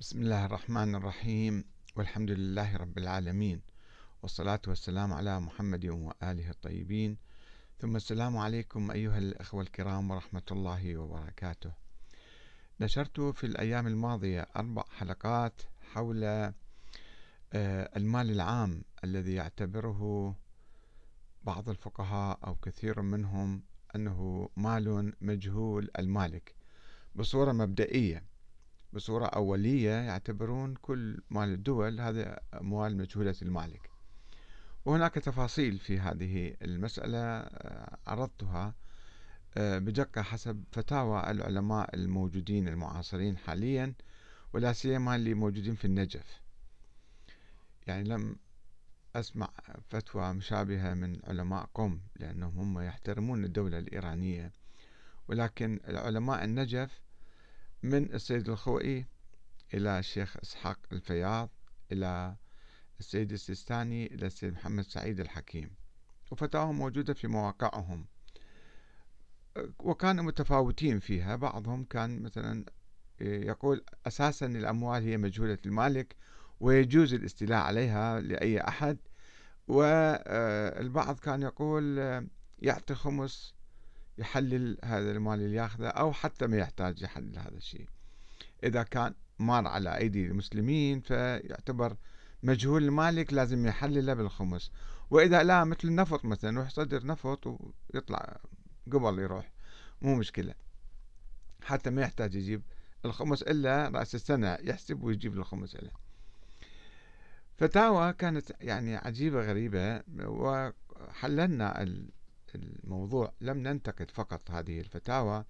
بسم الله الرحمن الرحيم والحمد لله رب العالمين والصلاة والسلام على محمد وآله الطيبين. ثم السلام عليكم أيها الأخوة الكرام ورحمة الله وبركاته. نشرت في الأيام الماضية أربع حلقات حول آه، المال العام الذي يعتبره بعض الفقهاء أو كثير منهم أنه مال مجهول المالك بصورة مبدئية. بصورة أولية يعتبرون كل مال الدول هذا أموال مجهولة المالك. وهناك تفاصيل في هذه المسألة آه، عرضتها آه، بدقة حسب فتاوى العلماء الموجودين المعاصرين حاليا ولا سيما اللي موجودين في النجف. يعني لم أسمع فتوى مشابهة من علماء قم لأنهم هم يحترمون الدولة الإيرانية. ولكن العلماء النجف من السيد الخوئي إلى الشيخ إسحاق الفياض إلى السيد السيستاني إلى السيد محمد سعيد الحكيم. وفتاوهم موجودة في مواقعهم. وكانوا متفاوتين فيها. بعضهم كان مثلا يقول أساسا الأموال هي مجهولة المالك ويجوز الاستيلاء عليها لأي أحد. والبعض كان يقول يعطي خمس يحلل هذا المال اللي ياخذه أو حتى ما يحتاج يحلل هذا الشيء. إذا كان مار على أيدي المسلمين فيعتبر مجهول المالك لازم يحلله بالخمس. وإذا لا مثل النفط مثلا يروح يصدر نفط ويطلع قبل يروح مو مشكلة. حتى ما يحتاج يجيب الخمس إلا رأس السنة يحسب ويجيب الخمس إلا. فتاوى كانت يعني عجيبة غريبة وحللنا الموضوع. لم ننتقد فقط هذه الفتاوى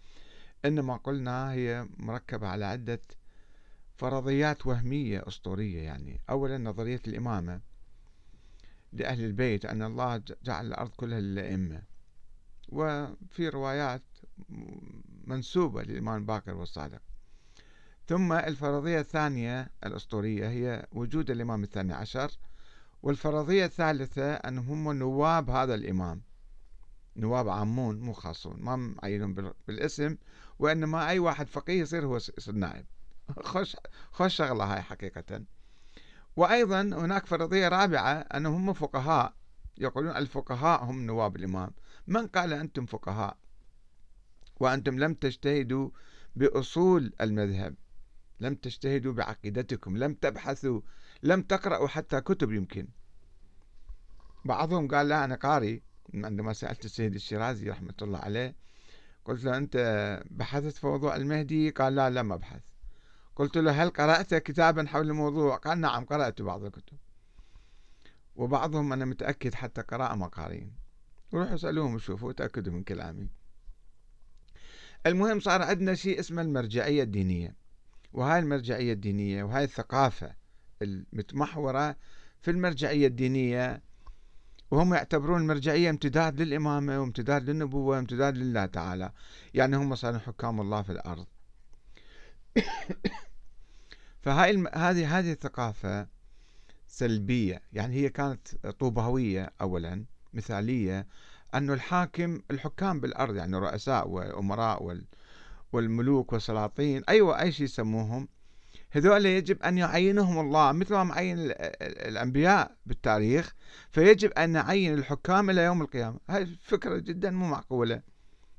إنما قلنا هي مركبة على عدة فرضيات وهمية أسطورية يعني. أولا نظرية الإمامة لأهل البيت أن الله جعل الأرض كلها للأئمة. وفي روايات منسوبة للإمام باكر والصادق. ثم الفرضية الثانية الأسطورية هي وجود الإمام الثاني عشر. والفرضية الثالثة أنهم هم نواب هذا الإمام. نواب عامون مو خاصون ما معينهم بالاسم وإنما أي واحد فقيه يصير هو يصير نائب. خوش خوش شغلة هاي حقيقة. وأيضا هناك فرضية رابعة أنهم هم فقهاء يقولون الفقهاء هم نواب الإمام. من قال أنتم فقهاء؟ وأنتم لم تجتهدوا بأصول المذهب. لم تجتهدوا بعقيدتكم. لم تبحثوا. لم تقرأوا حتى كتب يمكن. بعضهم قال لا أنا قاري عندما سألت السيد الشيرازي رحمة الله عليه قلت له أنت بحثت في موضوع المهدي؟ قال لا لا ما بحث قلت له هل قرأت كتابا حول الموضوع؟ قال نعم قرأت بعض الكتب. وبعضهم أنا متأكد حتى قراءة مقارين. روحوا اسألوهم وشوفوا تأكدوا من كلامي. المهم صار عندنا شيء اسمه المرجعية الدينية. وهاي المرجعية الدينية وهاي الثقافة المتمحورة في المرجعية الدينية وهم يعتبرون المرجعية امتداد للإمامة وامتداد للنبوة وامتداد لله تعالى. يعني هم صاروا حكام الله في الأرض. فهاي الم... هذه هذه الثقافة سلبية. يعني هي كانت طوباوية أولا مثالية أنه الحاكم الحكام بالأرض يعني رؤساء وأمراء وال... والملوك والسلاطين أيوة أي شيء يسموهم هذول يجب أن يعينهم الله مثل ما معين الأنبياء بالتاريخ فيجب أن نعين الحكام إلى يوم القيامة. هاي فكرة جدا مو معقولة.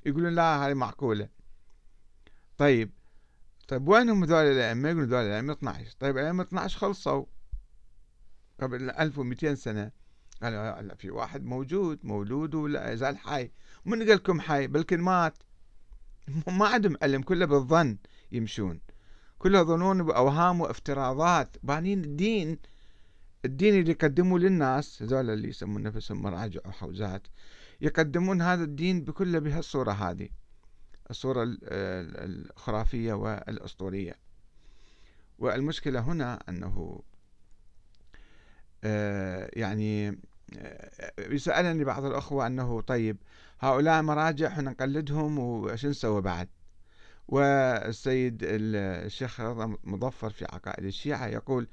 يقولون لا هاي معقولة. طيب طيب وينهم هذول الأئمة؟ يقولون هذول الأئمة 12 طيب الأئمة 12 خلصوا قبل 1200 سنة. قالوا في واحد موجود مولود ولا يزال حي. من قال لكم حي؟ بلكن مات. ما عندهم علم كله بالظن يمشون. كلها ظنون وأوهام وافتراضات. بانين الدين الدين اللي يقدموه للناس هذول اللي يسمون نفسهم مراجع أو حوزات يقدمون هذا الدين بكل بهالصورة هذه. الصورة الخرافية والأسطورية. والمشكلة هنا أنه آه، يعني آه، يسألني بعض الأخوة أنه طيب هؤلاء مراجع إحنا نقلدهم وش نسوي بعد؟ والسيد الشيخ مظفر في عقائد الشيعة يقول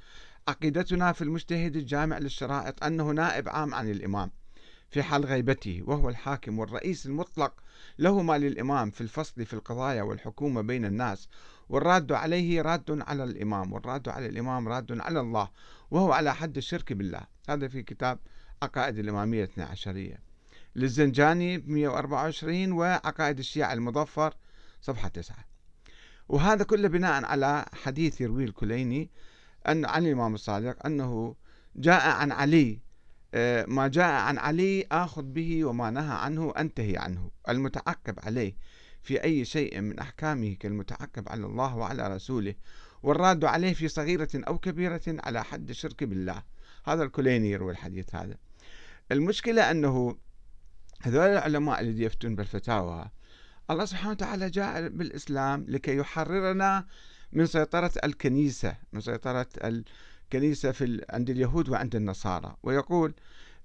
عقيدتنا في المجتهد الجامع للشرائط أنه نائب عام عن الإمام في حال غيبته وهو الحاكم والرئيس المطلق. له ما للإمام في الفصل في القضايا والحكومة بين الناس والراد عليه راد على الإمام والراد على الإمام راد على الله وهو على حد الشرك بالله. هذا في كتاب عقائد الإمامية 12 للزنجاني 124 وعقائد الشيعة المظفر صفحة 9 وهذا كله بناء على حديث يروي الكليني أن عن الإمام الصادق أنه جاء عن علي آه، ما جاء عن علي آخذ به وما نهى عنه أنتهي عنه المتعقب عليه في أي شيء من أحكامه كالمتعقب على الله وعلى رسوله والراد عليه في صغيرة أو كبيرة على حد الشرك بالله. هذا الكليني يروي الحديث هذا. المشكلة أنه هذول العلماء اللي يفتون بالفتاوى الله سبحانه وتعالى جاء بالإسلام لكي يحررنا من سيطرة الكنيسة من سيطرة الكنيسة في عند اليهود وعند النصارى. ويقول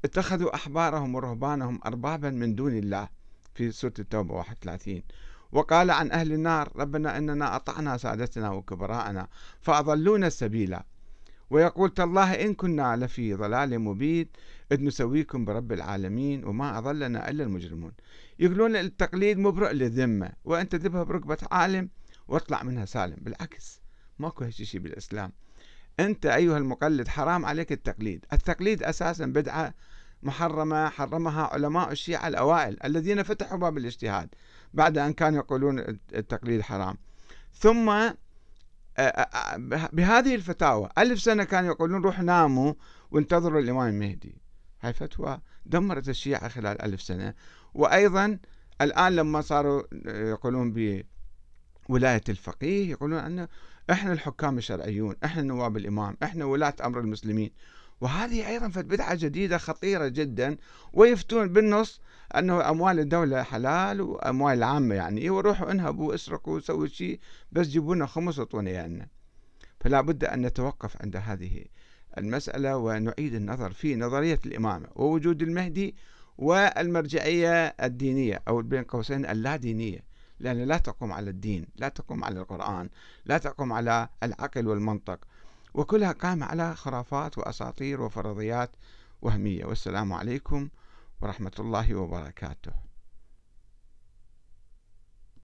اتخذوا أحبارهم ورهبانهم أربابا من دون الله في سورة التوبة 31 وقال عن أهل النار ربنا إننا أطعنا سادتنا وكبراءنا فأضلونا السبيل ويقول تالله إن كنا لفي ضلال مبين إذ نسويكم برب العالمين وما أضلنا إلا المجرمون. يقولون التقليد مبرئ للذمة وأنت ذبها بركبة عالم واطلع منها سالم. بالعكس ماكو هالشيء بالإسلام. أنت أيها المقلد حرام عليك التقليد. التقليد أساسا بدعة محرمة حرمها علماء الشيعة الأوائل الذين فتحوا باب الاجتهاد بعد أن كانوا يقولون التقليد حرام. ثم بهذه الفتاوى ألف سنة كانوا يقولون روح ناموا وانتظروا الإمام المهدي هاي فتوى دمرت الشيعة خلال ألف سنة. وأيضا الآن لما صاروا يقولون بولاية الفقيه يقولون أن إحنا الحكام الشرعيون إحنا نواب الإمام إحنا ولاة أمر المسلمين. وهذه أيضا بدعة جديدة خطيرة جدا ويفتون بالنص أنه أموال الدولة حلال وأموال العامة يعني. وروحوا انهبوا اسرقوا وسووا شيء بس جيبوا لنا خمس وطونا يعني فلا بد أن نتوقف عند هذه المسألة ونعيد النظر في نظرية الإمامة ووجود المهدي والمرجعية الدينية أو بين قوسين اللا دينية. لأن لا تقوم على الدين لا تقوم على القرآن لا تقوم على العقل والمنطق. وكلها قائمة على خرافات وأساطير وفرضيات وهمية. والسلام عليكم ورحمة الله وبركاته.